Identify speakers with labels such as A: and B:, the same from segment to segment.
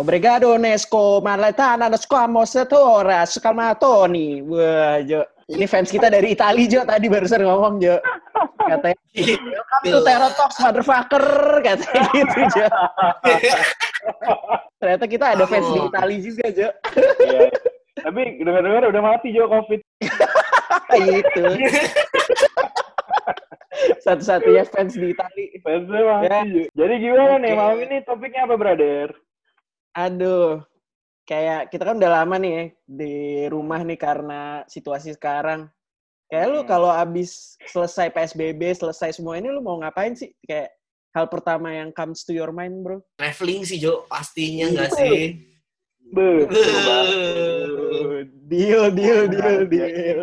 A: Obrigado, Nesco, Marletana, Nesco, Amosetora, Scamatoni. Wah, Jo. Ini fans kita dari Itali, Jo. Tadi barusan ngomong, Jo. Katanya, welcome to Terror Talks, motherfucker. Katanya gitu, Jo. Ternyata kita ada fans di Itali juga, Jo.
B: Iya. Tapi dengar-dengar udah mati Jo COVID.
A: gitu. Satu-satunya fans di Itali.
B: Fansnya mati
A: Ya.
B: Jo. Jadi gimana nih malam ini topiknya apa brother?
A: Aduh, kayak kita kan udah lama nih ya di rumah nih karena situasi sekarang. Kayak lu
B: Hmm.
A: kalau abis selesai PSBB, selesai semua ini lu mau ngapain sih? Kayak hal pertama yang comes to your mind, bro?
C: Traveling sih Jo, pastinya nggak
A: Itu.
C: sih?
B: Be,
A: deal, deal, deal, deal.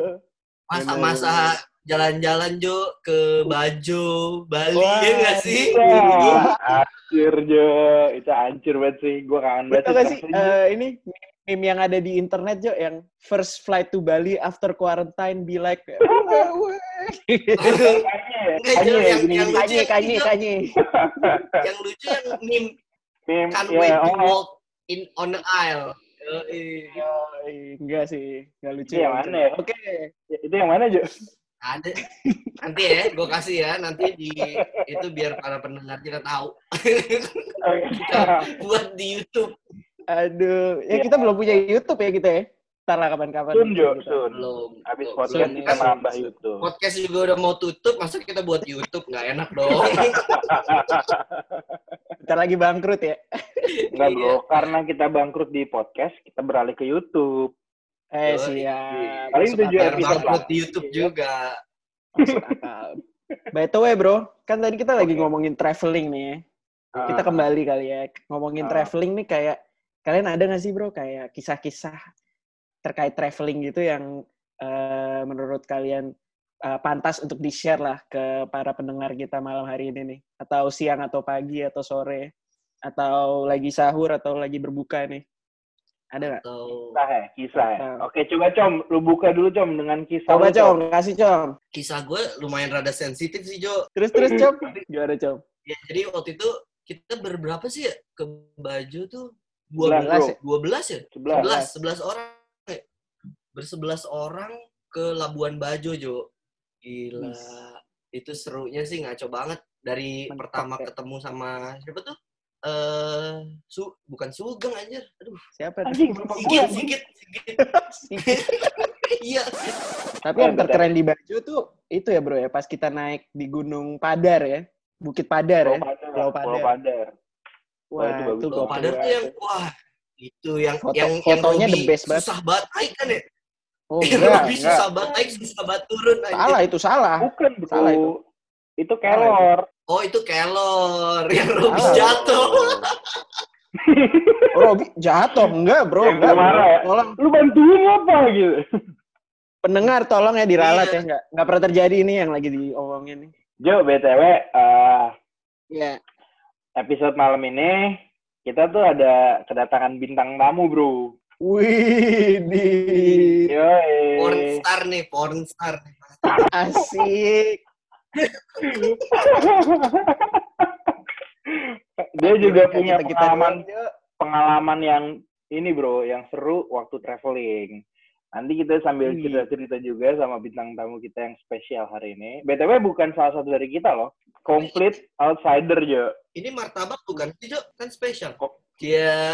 C: Masa-masa jalan-jalan Jo ke Bajo, Bali
A: Wah,
C: ya nggak sih?
B: Wah, hancur Jo. Itu hancur banget sih. Gue kangen banget.
A: Betul gak sih eh, ini meme yang ada di internet Jo yang first flight to Bali after quarantine be like
B: ya,
C: yang- yang
A: kanye
C: yang
A: kanye kanye
C: Yang lucu yang meme
B: Meme,
C: can't
B: ya,
C: wait to
B: oh,
C: walk in on the aisle.
A: Enggak sih enggak lucu
B: Itu yang
A: ya,
B: mana ya?
A: oke
B: Itu yang mana Jo?
C: Ada. Nanti ya, gue kasih ya. Nanti di itu biar para pendengar kita tahu. Kita buat di YouTube.
A: aduh ya kita belum punya YouTube ya kita ya ntar lah kapan-kapan
B: Sun Jo. Sun.
C: Belum.
B: Habis podcast
A: Sun,
B: kita
A: Sun,
B: nambah. YouTube.
C: Podcast juga udah mau tutup, masa kita buat YouTube nggak enak dong.
A: Ntar lagi bangkrut ya
B: Enggak
C: Iya.
B: bro, karena kita bangkrut di podcast, kita beralih ke YouTube.
A: eh siap
B: Paling tujuh episode
C: bangkrut di YouTube juga.
A: Masuk akal. By the way bro kan tadi kita lagi
B: Oke.
A: ngomongin traveling nih ya. Kita
B: Ah,
A: kembali kali ya ngomongin
B: Ah.
A: traveling nih kayak kalian ada nggak sih bro kayak kisah-kisah terkait traveling gitu yang eh, menurut kalian eh, pantas untuk di share lah ke para pendengar kita malam hari ini nih? Atau siang atau pagi atau sore? Atau lagi sahur atau lagi berbuka nih ada nggak?
C: Atau
B: Kisah ya, kisah ya. Oke, coba Com, lu buka dulu Com dengan kisah
A: Coba
B: lu, Com.
A: com, kasih com.
C: kisah gue lumayan rada sensitif sih Jo.
A: Terus terus com, gimana com?
C: Ya, jadi waktu itu kita berberapa sih ya ke Baju tuh?
B: Sebelas,
C: 12
A: bro.
C: ya? 12 ya?
B: Sebelas.
C: 11, 11 orang. ya? Bersebelas orang ke Labuan Bajo, Jo. Gila.
A: Wis.
C: Itu serunya sih ngaco banget. Dari
A: Mantap,
C: pertama
A: ya.
C: ketemu sama siapa tuh? Eh, su bukan Sugeng anjir. Aduh,
A: Siapa
B: berapa
C: Sigit? Sigit, Sigit. Iya.
A: Tapi yang terkeren di Baju tuh itu ya bro ya, pas kita naik di Gunung Padar ya, Bukit Padar ya.
B: Pulau Padar.
A: Pulau Padar.
B: Pulau Padar. Wah,
A: Wah,
B: itu bagus
A: itu gokil
C: Padar tuh yang wah itu yang
A: Foto-
C: yang
A: fotonya
C: yang
A: the best banget.
C: susah banget naik kan ya?
A: Oh
C: yang
A: enggak, enggak.
C: susah banget naik, susah banget turun anjir.
A: Salah itu salah.
B: Bukan, bro.
A: Salah itu.
B: Itu kelor.
C: Oh itu kelor yang Robi
A: Salah.
C: jatuh.
A: Oh, Robi jatuh enggak bro, enggak.
B: marah
A: bro.
B: ya.
A: Tolong
B: Lu bantuin apa gitu?
A: pendengar tolong ya diralat
C: Iya.
A: ya, enggak enggak pernah terjadi ini yang lagi diomongin nih.
B: Jo, BTW, eh,
A: Iya.
B: episode malam ini kita tuh ada kedatangan bintang tamu, bro.
A: Wih, di
C: Porn
B: Yoi.
C: star nih, porn star. nih.
A: asik.
B: Dia juga punya
A: kita-kita
B: pengalaman
A: Jo.
B: pengalaman yang ini bro, yang seru waktu traveling. Nanti kita sambil
A: Wih.
B: cerita-cerita juga sama bintang tamu kita yang spesial hari ini. BTW bukan salah satu dari kita loh. Complete outsider, Jo.
C: Ini martabak bukan sih, Jo? Kan spesial.
B: Kok-
C: Iya.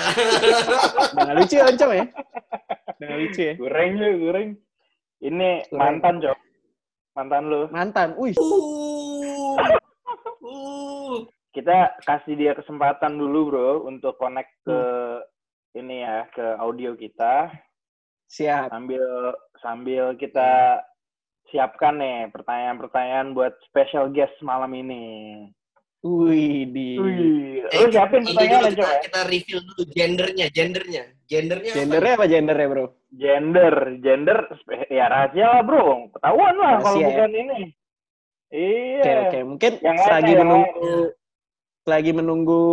A: Nggak lucu ya, Oncom ya? Nggak lucu ya?
B: Goreng, Jo, goreng. Ini
A: Goreng.
B: mantan, Jo. Mantan lu.
A: Mantan. Wih,
C: Uh. Uh.
B: Kita kasih dia kesempatan dulu, bro, untuk connect ke
A: Hmm.
B: ini ya, ke audio kita.
A: siap.
B: sambil sambil kita siapkan nih pertanyaan-pertanyaan buat special guest malam ini.
A: Wih, di
B: Wih,
C: Eh,
B: lu siapin pertanyaan coba.
C: kita, kita reveal dulu gendernya, gendernya. Gendernya apa?
A: gendernya apa gendernya, bro?
B: Gender, gender ya rahasia lah, Bro. Ketahuan lah kalau
A: ya?
B: bukan ini. Iya.
A: Oke, oke. Mungkin
B: Yang
A: selagi
B: lain, yang
A: menunggu selagi menunggu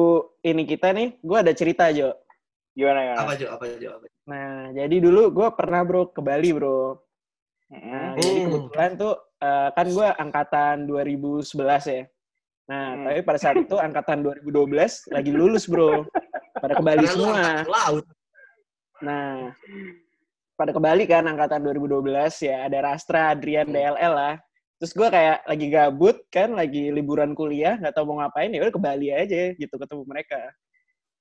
A: ini kita nih, gue ada cerita, Jo.
B: Gimana gimana?
C: Apa, Jo? Apa, Jo? Apa?
A: Nah, jadi dulu gue pernah, bro, ke Bali, bro. Nah,
B: Mm-mm.
A: jadi
C: Hmm.
A: kebetulan tuh, eh, kan gue angkatan 2011 ya. Nah,
B: Hmm.
A: tapi pada saat itu angkatan 2012 lagi lulus, bro. pada ke Bali
C: Karena lu
A: semua.
C: laut.
A: Nah, pada ke Bali kan angkatan 2012 ya ada Rastra, Adrian,
C: Hmm.
A: DLL lah. Terus gue kayak lagi gabut kan, lagi liburan kuliah, nggak tahu mau ngapain ya udah ke Bali aja gitu ketemu mereka.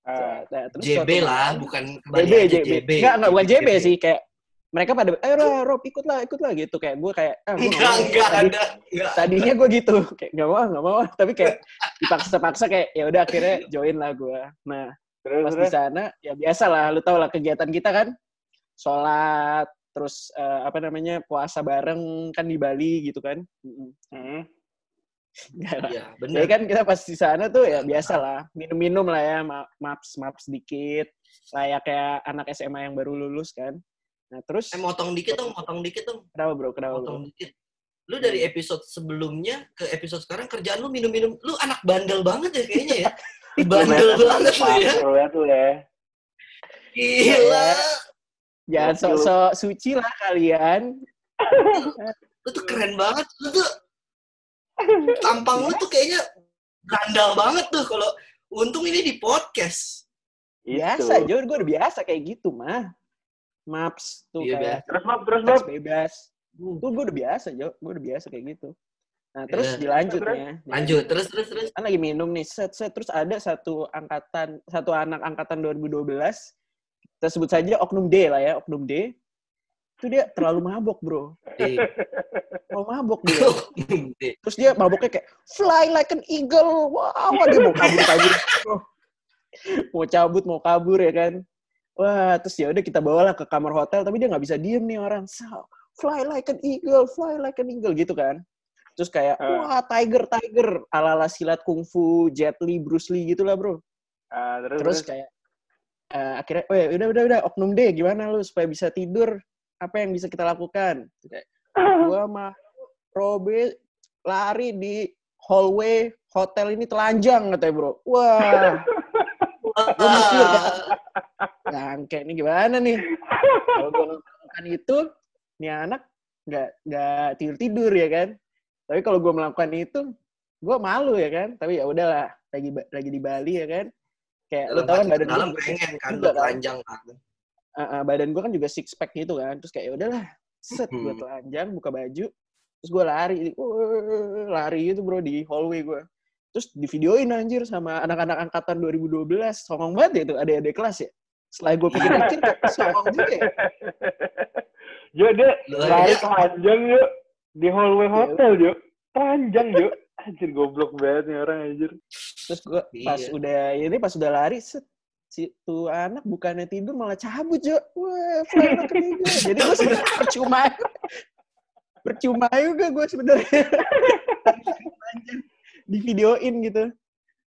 B: Ah,
A: Nah, terus
C: JB lah, bukan kembali
A: JB,
C: aja
A: JB.
C: JB.
A: Enggak, enggak, bukan JB sih. Kayak mereka pada, eh Rob, Rob, ikut lah, ikut lah gitu. Kayak gue kayak, ah, gue
C: Enggak, enggak
A: Tadi-
C: ada. Enggak.
A: Tadinya gue gitu, kayak nggak mau, nggak mau. Tapi kayak dipaksa-paksa kayak, ya udah akhirnya join lah gue. Nah,
B: terus
A: pas di sana, ya biasa lah, lu tau lah kegiatan kita kan, sholat, terus eh, apa namanya, puasa bareng kan di Bali gitu kan. Mm-mm.
B: Hmm.
A: Nggak lah.
C: Iya,
A: Jadi
C: benar.
A: kan kita pas di sana tuh ya biasa lah, minum-minum lah ya, ma- maps maps sedikit, kayak kayak anak SMA yang baru lulus kan. Nah terus,
C: Eh, motong dikit dong, motong dikit dong,
A: kenapa bro, kenapa bro?
C: motong dikit. Lu dari episode sebelumnya ke episode sekarang kerjaan lu minum-minum. Lu anak bandel banget ya kayaknya ya. Bandel banget lu ya.
B: Tuh ya.
C: Gila.
A: Jangan
B: Gokil.
A: sok-sok suci lah kalian.
C: Lu tuh keren banget. Lu tuh tampang lu tuh kayaknya gandal banget tuh kalau untung ini di podcast.
A: Biasa,
B: Itu.
A: Jo, gue udah biasa kayak gitu mah. Maps tuh
C: Iya,
A: kayak
B: Terus Bob, terus Bob.
A: bebas.
C: Uh,
A: Tuh gue udah biasa, Jo. Gue udah biasa kayak gitu. Nah terus
C: Iya.
A: dilanjutnya.
C: Lanjut, terus terus terus.
A: kan lagi minum nih. Set set. Terus ada satu angkatan satu anak angkatan 2012 kita sebut saja oknum D lah ya oknum D. Itu dia terlalu mabok bro. Terlalu mabok dia. Terus dia maboknya kayak fly like an eagle. Wow wah, dia mau kabur kabur mau cabut mau kabur ya kan wah terus ya udah kita bawalah ke kamar hotel tapi dia nggak bisa diem nih orang so, fly like an eagle fly like an eagle gitu kan terus kayak
B: Ah.
A: wah tiger tiger ala ala silat kungfu Jet Li Bruce Lee gitulah bro
B: Ah, terus,
A: terus
B: terus.
A: kayak eh, akhirnya, oh udah udah udah oknum deh gimana lu supaya bisa tidur apa yang bisa kita lakukan? Kayak, Gua mah Robe lari di hallway hotel ini telanjang katanya bro. Wah, Gua mikir, bangke ini gimana nih? Kalau gua melakukan itu, nih anak nggak nggak tidur tidur ya kan? Tapi kalau gua melakukan itu, gua malu ya kan? Tapi ya udahlah, lagi lagi di Bali ya kan? Kayak lu tau kan badan juga
C: pengen kan
A: juga
C: telanjang kan.
A: uh, uh, badan gue kan juga six pack gitu kan terus kayak ya udahlah set gue
C: Hmm.
A: telanjang buka baju terus gue lari Wuh, lari gitu bro di hallway gue terus di videoin anjir sama anak-anak angkatan 2012 songong banget ya itu ada adik kelas ya setelah gue pikir-pikir kayak songong juga ya
B: Jo, dia lari telanjang, Jo. Di hallway
A: Iya.
B: hotel, Jo. Telanjang, Jo. Anjir, goblok banget nih orang, anjir.
A: terus gue pas
C: Iya.
A: udah ini pas udah lari set si tuh anak bukannya tidur malah cabut jo wah fly like an eagle. jadi gue sebenarnya percuma percuma juga gue sebenarnya Anjir, di videoin gitu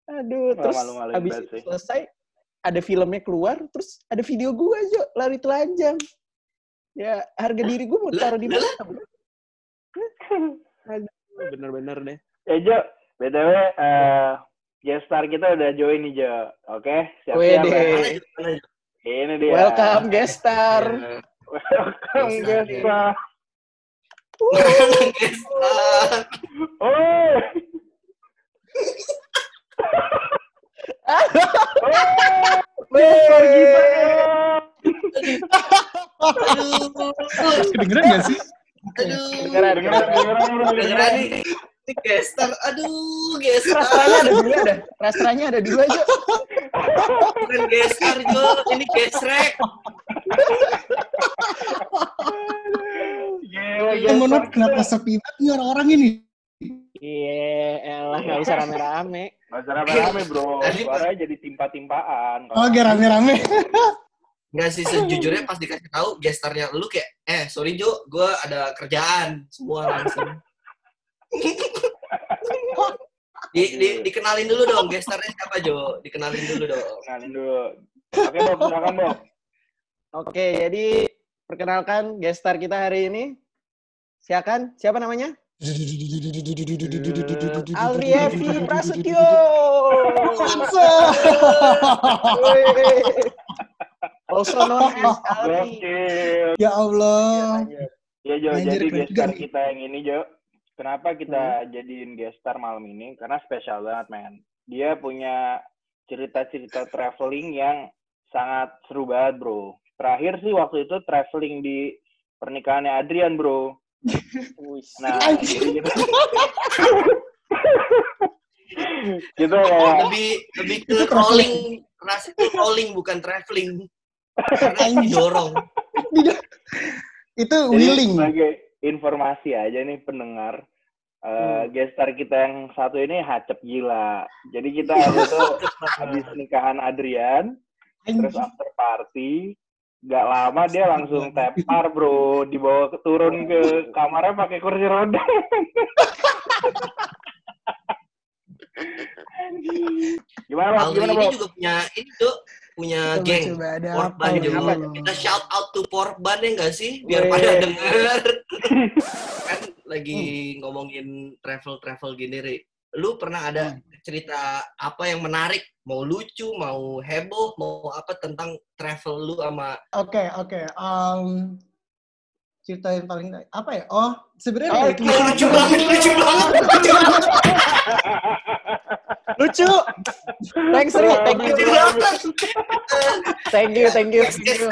A: aduh
B: Wah,
A: terus itu
B: sih.
A: selesai ada filmnya keluar terus ada video gue jo lari telanjang ya harga diri gue mau taruh di mana bener-bener deh
B: Eh, Jo. BTW, eh guest star kita udah join nih, Jo. Oke, siap-siap ya.
C: Mana juga.
B: Ini dia.
A: welcome guest star
C: Iya.
B: Welcome,
C: Guest
B: guest
C: star.
B: star.
C: Mana guest star?
B: Oh.
C: Aduh.
D: Kedengeran gak sih?
C: Aduh.
A: Kedengeran,
B: Dengeran, dengeran,
C: Dengeran. Ini guest star. Aduh, guest
A: Rastranya ada dua ada. Rastranya ada dua aja.
C: Bukan guest star, Jo. Ini gesrek.
B: Gila, star
D: maaf, kenapa sepi banget orang-orang ini?
A: Iya, elah nggak usah rame-rame.
B: Nggak usah rame-rame, bro.
C: Tadi-
B: Suaranya jadi timpa-timpaan.
D: Oh, Oke, rame-rame.
C: Nggak sih, sejujurnya pas dikasih tahu gestarnya lu kayak, eh sorry Jo, gue ada kerjaan. Semua langsung. di, di, dikenalin dulu dong, gestarnya siapa Jo? Dikenalin dulu dong.
B: Kenalin dulu. Oke, Bob. Silakan, Bob.
A: Oke, jadi perkenalkan guest star kita hari ini. Silakan, siapa namanya? Alrievi Prasetyo. Wih. Also known as Alri.
B: Gokil.
D: ya Allah.
B: Ya Jo, jadi
D: keren
B: guest
D: juga
B: star
D: nih.
B: kita yang ini Jo. Kenapa kita jadiin guest star malam ini? Karena spesial banget, men. Dia punya cerita-cerita traveling yang sangat seru banget, bro. Terakhir sih waktu itu traveling di pernikahannya Adrian, bro.
A: Wih.
B: Nah, gitu. gitu kayak
C: lebih lebih ke rolling rasa itu rolling bukan traveling. Karena didorong
D: Itu
B: Jadi
D: willing.
B: sebagai informasi aja nih pendengar, eh gestar kita yang satu ini hacep gila. Jadi kita itu habis nikahan Adrian, terus after party, gak lama dia langsung tepar bro, dibawa ke turun ke kamarnya pakai kursi roda. gimana bro?
C: Aldi
B: Gimana
C: ini
B: bro?
C: juga punya ini tuh punya
D: Coba,
C: geng
D: coba ada
C: Porban
D: ya?
C: juga
D: Apa?
C: kita shout out to Porban ya nggak sih biar
A: Weh.
C: pada denger kan lagi ngomongin travel travel gini Ri. Lu pernah ada cerita apa yang menarik mau lucu mau heboh mau apa tentang travel lu sama
D: Oke, oke. Um, cerita yang paling apa ya? Oh, sebenarnya
A: Oh,
C: Oh, lucu banget lucu banget lucu banget
A: Lucu. Thanks, Ri. Thank you,
C: lucu
A: Thank you, thank you. Thank you,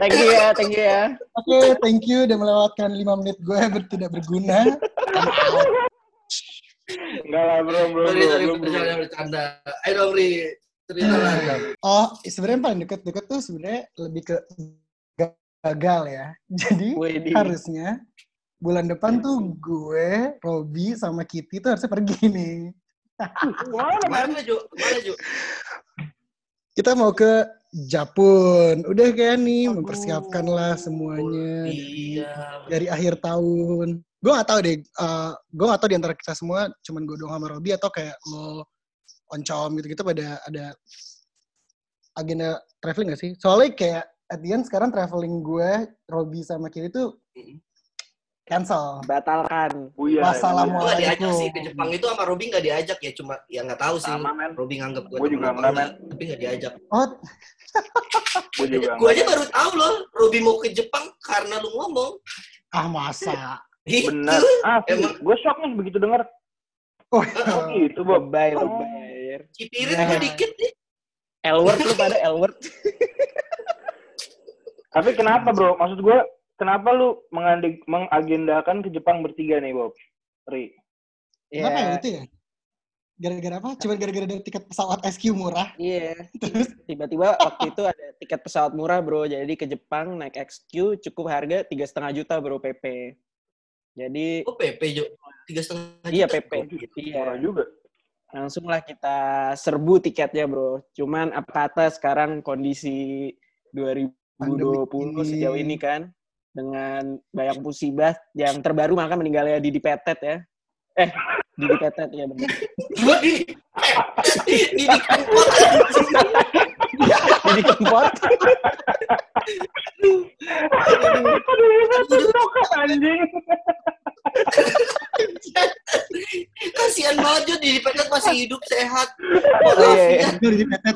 B: thank you,
A: ya, thank you ya.
D: Oke, thank you udah melewatkan 5 menit gue ber- tidak berguna.
B: Enggak lah bro, bro,
C: sorry
B: bro,
C: sorry bercanda bercanda ayo dong Ri cerita lah
D: Oh, sebenarnya paling deket-deket tuh sebenarnya lebih ke gagal ya. Jadi harusnya bulan depan tuh gue, Robi, sama Kitty tuh harusnya pergi nih.
B: Wah,
C: ke mana Jo ke mana Jo
D: Kita mau ke Japun. Udah kayak nih,
C: Aduh.
D: mempersiapkan lah semuanya.
C: iya
D: dari akhir tahun. Gue gak tahu deh, uh, gue gak tahu di antara kita semua, cuman gue doang sama Robi atau kayak lo oncom gitu-gitu pada ada agenda traveling gak sih? Soalnya kayak at the end sekarang traveling gue, Robi sama Kiri tuh cancel.
A: Batalkan.
B: Buya.
D: Wassalamualaikum.
C: Gue gak diajak sih ke Jepang itu sama Robi gak diajak ya cuma ya nggak tahu sih
B: Sama, men.
C: Robi nganggap gue
B: Gua juga enggak,
C: enggak, tapi nggak diajak
D: Oh,
B: Gue juga.
C: gue aja baru tahu loh Robi mau ke Jepang karena lu ngomong
D: ah masa.
C: Itu
B: Bener. Ah, gue shock nih begitu denger.
D: Oh,
B: Oh gitu, Bob.
A: Lebay, lebay.
C: cipirit
A: Nah.
C: gue dikit nih
A: Elward lu pada Elward.
B: Tapi kenapa, bro? Maksud gue, kenapa lu mengagendakan ke Jepang bertiga nih, Bob? Ri.
D: kenapa ya itu ya? Gara-gara apa? Cuman gara-gara ada tiket pesawat SQ murah.
A: Iya. Tiba-tiba waktu itu ada tiket pesawat murah, bro. Jadi ke Jepang naik XQ cukup harga tiga setengah juta, bro, PP. Jadi
C: oh PP Jo tiga setengah
A: iya. PP.
B: Murah
A: Iya.
B: juga.
A: Langsung lah kita serbu tiketnya, bro. Cuman apa kata sekarang kondisi 2020
D: Pandemi
A: sejauh ini kan dengan banyak musibah yang terbaru maka meninggalnya Didi Petet ya. Eh, Didi Petet ya benar.
C: Gue di di di di kempot.
B: Anjing.
C: kasihan banget Jo di Petet masih hidup sehat
A: Oh, iya, iya.
D: Udah di petet.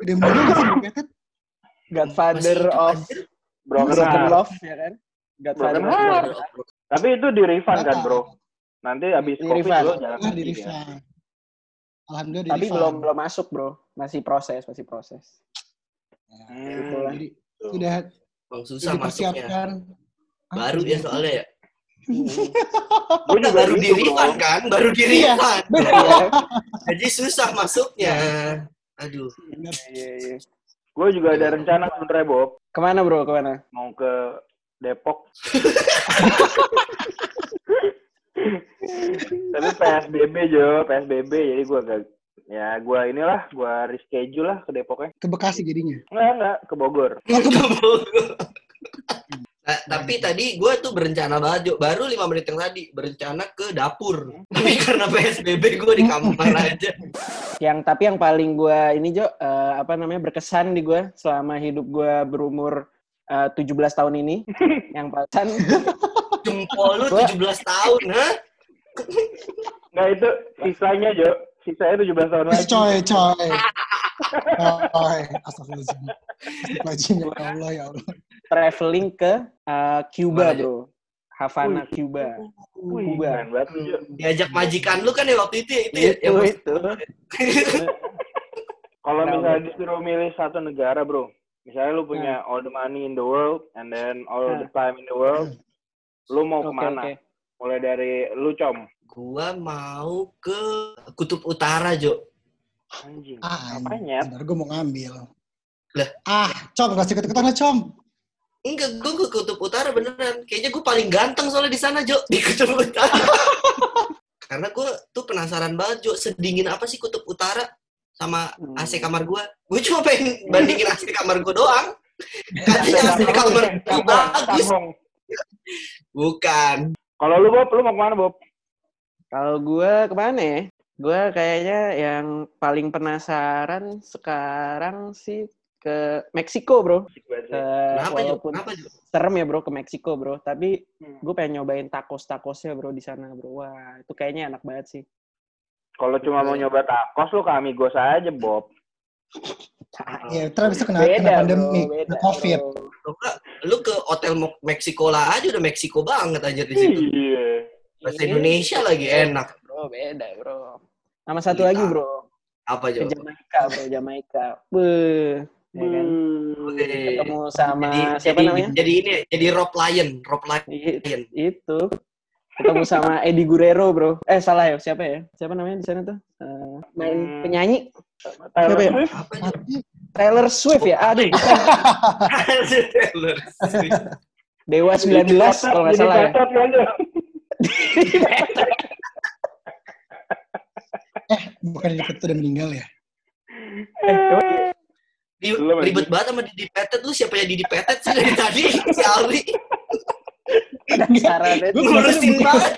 D: Udah mulu gak sih di petet?
A: Godfather of.
B: Broken.
A: Love ya kan? Godfather of.
B: Tapi itu di refund kan, bro? Nanti abis
A: Di
B: COVID lo jalan
D: Ah, di
B: ya.
D: refund. Alhamdulillah di
A: Tapi belum belum masuk, Bro. Masih proses, masih proses.
B: Hmm.
A: Itulah.
D: Jadi sudah
C: Bang susah masuknya baru ya soalnya ya
B: Gue juga
C: baru di
B: gitu, bro.
C: refund kan baru di
D: Iya.
C: refund
A: Iya.
C: jadi susah masuknya aduh
D: Bener.
A: Iya, iya.
B: Gue juga ada rencana sebenernya, Bob.
A: Ke mana, Bro? Ke mana?
B: Mau ke Depok. Tapi PSBB, Jo. PSBB, jadi gue agak... Ya, gue inilah, gue reschedule lah ke Depoknya.
D: Ke Bekasi jadinya.
B: Enggak, enggak. Ke Bogor.
C: Nah, tapi tadi gue tuh berencana banget, baru lima menit yang tadi berencana ke dapur. Tapi karena PSBB gue di kamar aja.
A: Yang tapi yang paling gua ini Jo eh, apa namanya berkesan di gua selama hidup gua berumur eh, 17 tahun ini. yang paling
C: Jempol lu 17 tahun, ha?
B: Enggak, itu sisanya, Jo. Sisanya 17 tahun lagi.
D: coy, coy. Coy, astagfirullahaladzim. Ya Allah, ya Allah.
A: traveling ke
C: Mana,
A: Cuba? Bro. Havana. Cuba.
B: Jo.
C: Diajak majikan lu kan ya waktu itu ya itu ya.
A: Itu,
C: pas-
A: itu.
B: Kalau misalnya disuruh milih satu negara, bro. Misalnya lu punya all the money in the world and then all the time in the world, lu mau
A: ke
B: mana?
A: oke.
B: Mulai dari lu com.
C: Gua mau ke Kutub Utara, Jo.
B: Anjing.
D: Ah,
B: Apanya?
D: Bener, gue mau ngambil.
C: Lah.
D: Ah, Com, gak usah ikut-ikutan lah, Com.
C: Enggak, gue ke Kutub Utara beneran. Kayaknya gue paling ganteng soalnya di sana, Jo. Di Kutub Utara. Karena gue tuh penasaran banget, Jo. Sedingin apa sih Kutub Utara sama
A: Hmm.
C: AC kamar gue? Gue cuma pengen bandingin AC kamar gue doang. Katanya AC kamar gue bagus. Bukan.
B: Kalau lu Bob, lu mau ke mana Bob?
A: Kalau gue ke mana ya? Gue kayaknya yang paling penasaran sekarang sih ke Meksiko, bro. Ke,
C: Kenapa, Jo?
A: walaupun
C: Kenapa,
A: serem ya, bro, ke Meksiko, bro. Tapi
B: Hmm.
A: gue pengen nyobain tacos-tacosnya, bro, di sana, bro. Wah, itu kayaknya enak banget sih.
B: Kalau cuma mau nyoba tacos lu ke Amigos aja Bob.
D: Ya, terus bisa kena, kena
A: beda,
D: pandemi,
A: bro, beda,
D: kena COVID.
A: bro.
C: Lu ke Hotel Meksiko lah aja udah Meksiko banget aja di situ.
B: Iya.
C: Bahasa Indonesia lagi enak.
A: Bro, beda, bro. Sama satu
C: Iya.
A: lagi, bro.
C: Apa,
A: Ke
C: Jo?
A: Jamaika, bro, Jamaika. Beuh. Ya kan?
C: Oke.
A: Ketemu sama
C: Jadi,
A: siapa
C: jadi,
A: namanya?
C: jadi ini, jadi Rob Lion. Rob Lion.
A: I- itu ketemu sama Eddie Guerrero bro eh salah ya siapa ya siapa namanya di sana tuh Eh, main
B: Hmm.
A: penyanyi
B: Taylor
A: Siapa ya?
B: Swift?
C: Apa?
A: Taylor Swift ya aduh bukan.
C: Taylor Swift.
A: Dewa 19 kalau nggak salah ya
B: Jo?
D: Eh, bukan di itu udah meninggal ya?
A: eh?
C: Di, ribet banget sama Didi Petet. Lu siapa yang Didi Petet sih dari tadi? Si Alwi.
A: itu
D: kemarin
C: Ngurusin banget.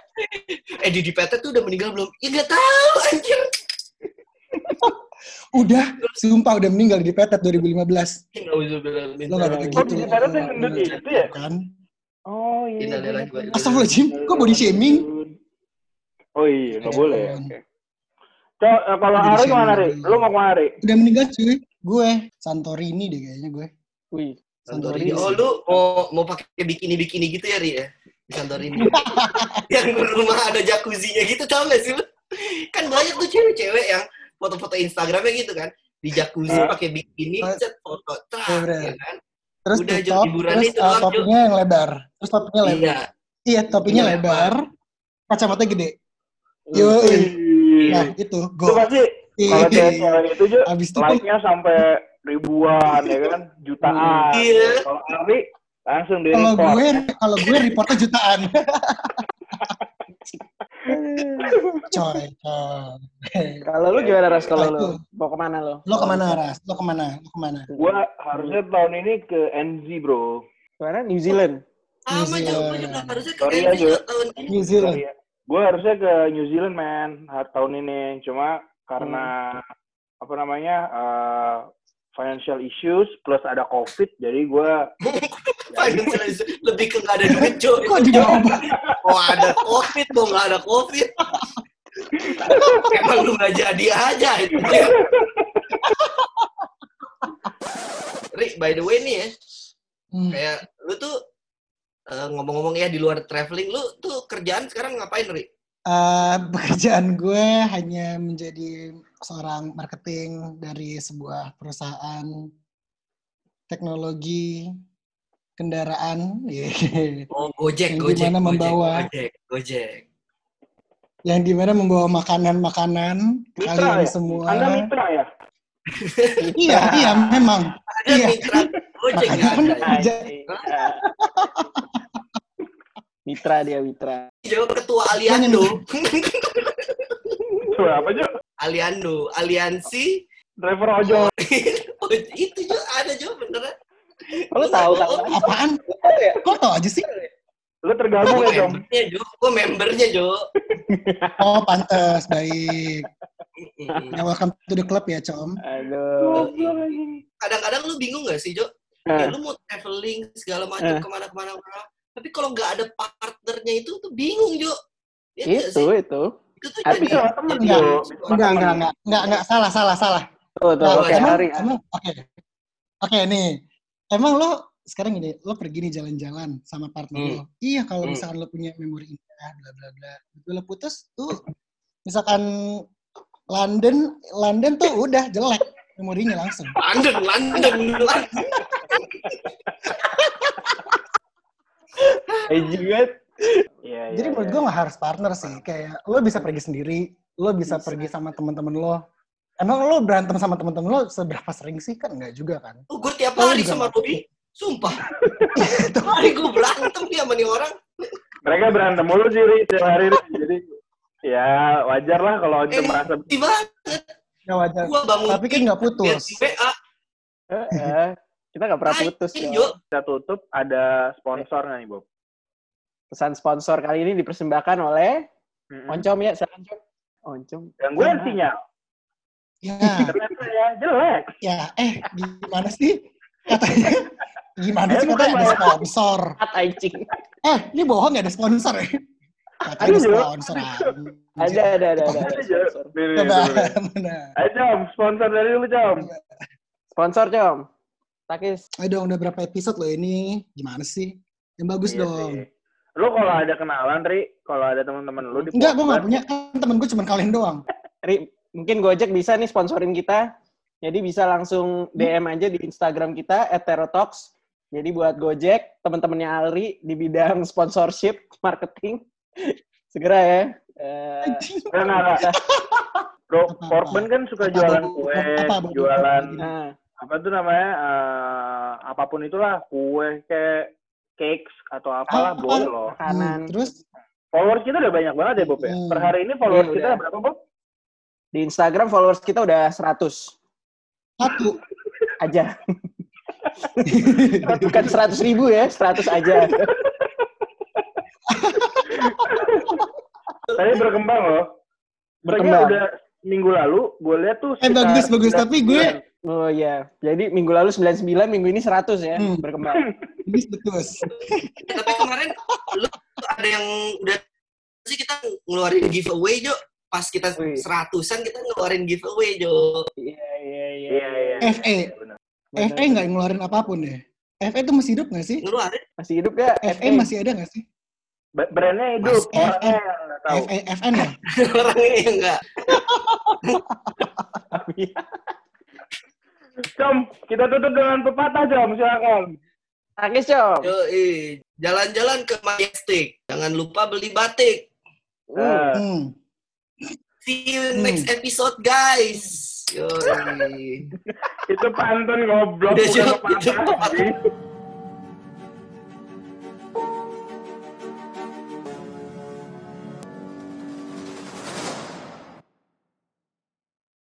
C: Eh, Didi Petet tuh udah meninggal belum? Ya nggak tahu, anjir.
D: Udah, sumpah udah meninggal di Petet 2015. Lo gak pakai
A: Oh,
D: gitu.
B: di Petet gitu ya?
D: Kan?
B: Oh iya.
C: Innalillahi wa inna ilaihi
D: Astagfirullahaladzim, kok body shaming?
B: Oh iya, nggak boleh. Oke. Cok, eh, kalau Ari
D: shaming
B: gimana, Ri?
D: dulu.
B: Lu mau ke mana, Ri?
D: Udah meninggal cuy. Gue, Santorini deh kayaknya gue.
A: wih
D: Santorini.
C: Oh, lu mau mau pakai bikini-bikini gitu ya, Ri ya? Di Santorini. yang rumah ada jacuzzi-nya gitu, tau gak sih lu? Kan banyak tuh cewek-cewek yang foto-foto Instagramnya gitu kan. Di jacuzzi pakai bikini, set foto,
D: Iya, bener.
C: ya kan?
D: Terus
C: Udah, Jo,
D: top,
C: hiburannya
D: terus
C: itu
D: uh,
C: doang, Jo.
D: topinya yang lebar. Terus topinya lebar.
C: Iya.
D: Iya, topinya
C: Iya,
D: lebar. Kacamata gede. Yo, nah itu,
B: Itu
D: go.
B: pasti kalau cewek-cewek itu, Jo,
D: Abis itu kan
B: like-nya sampai ribuan, ya kan? Jutaan.
C: Iya.
B: Kalau Ari, langsung di
D: kalau gue, kalau gue reportnya jutaan. Coy, coy.
A: kalau lu gimana ras kalau lu mau ke mana lo
D: Lo ke mana, Ras? Lo ke mana? Lo ke mana?
B: Gua harusnya tahun ini ke NZ, bro.
A: ke mana New Zealand
C: Sama,
D: New Zealand.
C: harusnya ke
B: Sorry
C: NZ
B: ya,
C: tahun ini.
D: New Zealand.
B: Gue harusnya ke New Zealand, man, tahun ini. Cuma karena apa namanya uh, financial issues plus ada COVID, jadi gue
C: Financial. Lebih ke nggak ada duit, Jo.
D: Kok dijawab?
C: Mau ada COVID, mau nggak ada COVID. Emang lu nggak jadi aja itu. Rik, by the way nih ya,
D: Hmm.
C: kayak lu tuh eh, ngomong-ngomong ya di luar traveling, lu tuh kerjaan sekarang ngapain, Rik?
D: Eh, pekerjaan gue hanya menjadi seorang marketing dari sebuah perusahaan teknologi kendaraan
C: Oh, Gojek,
D: Yang
C: Gojek,
D: di mana
C: Gojek,
D: membawa-
C: Gojek, Gojek.
D: yang di mana membawa makanan-makanan
B: Mitra
D: kalian
B: ya?
D: semua.
B: Anda mitra ya?
D: Iya, iya memang.
C: Ada
D: Iya.
C: mitra Gojek ada.
A: mitra dia mitra
C: Jawab ketua Aliando.
B: Tuh, apa aja?
C: Aliando, aliansi.
B: Driver ojol.
C: Oh, itu juga ada juga beneran.
A: lu tahu kan
D: Apaan?
A: ya?
D: Kok tau aja sih?
B: Lu tergabung ya, Jom?
C: membernya, Jo. Gue membernya, Jo.
D: Oh, pantes. Baik. Ya, welcome to the club ya, Com.
A: aduh
C: Kadang-kadang lu bingung gak sih, Jo?
A: Eh.
C: Ya, lu mau traveling segala macam
A: Eh.
C: ke mana-kemana. ke mana. Tapi kalau nggak ada partnernya itu tuh bingung, Jo. Iya nggak
A: itu
C: sih?
A: itu
C: Itu tuh
A: Tapi
C: jadi,
B: sama temen,
C: jadi-
B: Jo.
D: Enggak, enggak, enggak. Enggak, enggak. Salah, salah, salah.
A: tuh tuh
D: Nah,
A: oke
D: emang,
A: hari
D: emang, oke. Oke, nih. Emang lo sekarang gini, lo pergi nih jalan-jalan sama partner
C: Hmm.
D: lo. Iya kalau
C: Hmm.
D: misalkan lo punya memori indah, bla bla bla. Begitu lo putus tuh, misalkan London, London tuh udah jelek memorinya langsung.
C: London, London, London.
A: Eh juga.
B: Iya, iya.
D: Jadi menurut
B: iya.
D: gue gak harus partner sih. Kayak lo bisa pergi sendiri, lo bisa,
A: Bisa.
D: pergi sama teman-teman lo. Emang lo berantem sama teman-teman lo seberapa sering sih kan? Enggak juga kan?
C: Oh, gue tiap hari sama
D: nggak.
C: Robi. Sumpah. Tiap hari gue berantem nih sama nih orang.
B: Mereka berantem mulu sih, Ri, tiap hari. Ri. Jadi, ya wajar lah kalau
C: Eh,
B: merasa...
C: Gimana?
D: Ya wajar.
C: Gue bangun
D: Tapi kan nggak putus.
A: kita nggak pernah putus. Jo.
B: Kita tutup, ada sponsor nggak nih, Bob?
A: Pesan sponsor kali ini dipersembahkan oleh
B: Mm-mm.
A: Oncom ya, silakan Oncom. Oncom.
B: Gangguan sinyal.
D: Ya,
B: Ternyata ya, jelek.
D: ya, eh gimana sih? Katanya, gimana
B: Eh,
D: sih katanya ada
B: bayar.
D: sponsor? Eh, ini bohong ya ada sponsor ya? Katanya ada
B: Ada,
D: sponsor.
A: Ada, ada, ada, ada.
B: Ada,
A: ada
B: Jo.
A: sponsor.
B: Dari lu, Com.
A: Sponsor, Com. Takis.
D: Ayo dong, udah berapa episode lo ini? Gimana sih? Yang bagus
B: Iya
D: dong.
B: sih. Lu kalau ada kenalan, Ri, kalau ada teman-teman lu di
D: Enggak, gue
B: Portland,
D: gak punya. Kan temen gue cuma kalian doang.
A: Ri, mungkin Gojek bisa nih sponsorin kita. Jadi bisa langsung DM aja di Instagram kita @terotalks. Jadi buat Gojek, teman-temannya Alri di bidang sponsorship, marketing, segera ya. Eh,
B: enggak. Bro? Portman kan suka
D: Apa,
B: jualan kue,
D: Apa, Bob?
B: jualan apa tuh namanya eh, apa pun itulah kue kayak cakes atau apalah
D: Apa?
B: boleh loh.
A: makanan.
D: Hmm, terus
B: Followers kita udah banyak banget ya Bob ya.
D: Hmm.
B: Per hari ini followers
A: Iya,
B: kita
A: udah.
B: berapa Bob?
A: Di Instagram followers kita udah 100
D: satu.
A: aja. Bukan 100 ribu ya, 100 aja.
B: Tadi berkembang loh.
A: Berkembang.
B: udah minggu lalu gue lihat tuh
D: Eh, bagus, bagus. Tapi gue-
B: 99.
A: Oh iya, jadi minggu lalu 99, minggu ini 100 ya,
D: Hmm.
A: berkembang.
D: Ini betus.
C: Eh, Tapi kemarin lu ada yang udah sih kita ngeluarin giveaway Jo. Pas kita seratusan kita ngeluarin giveaway Jo.
A: Iya, iya, iya.
B: Iya iya.
D: FE. FE nggak ngeluarin apa pun deh. FE itu masih hidup nggak sih?
C: Ngeluarin.
A: Masih hidup ya?
D: FE masih ada nggak sih?
B: Brandnya hidup,
D: Mas,
B: orangnya yang nggak tahu.
D: FE, FN ya?
C: Orangnya yang enggak.
B: Com, kita tutup dengan pepatah Com, silakan.
A: Takis, Com.
C: Yoi. Jalan-jalan ke Majestic. Jangan lupa beli batik.
A: Hmm.
D: Hmm.
C: See you
D: Hmm.
C: next episode, guys. Yoi.
B: itu pantun goblok
C: Udah,
B: bukan pepatah.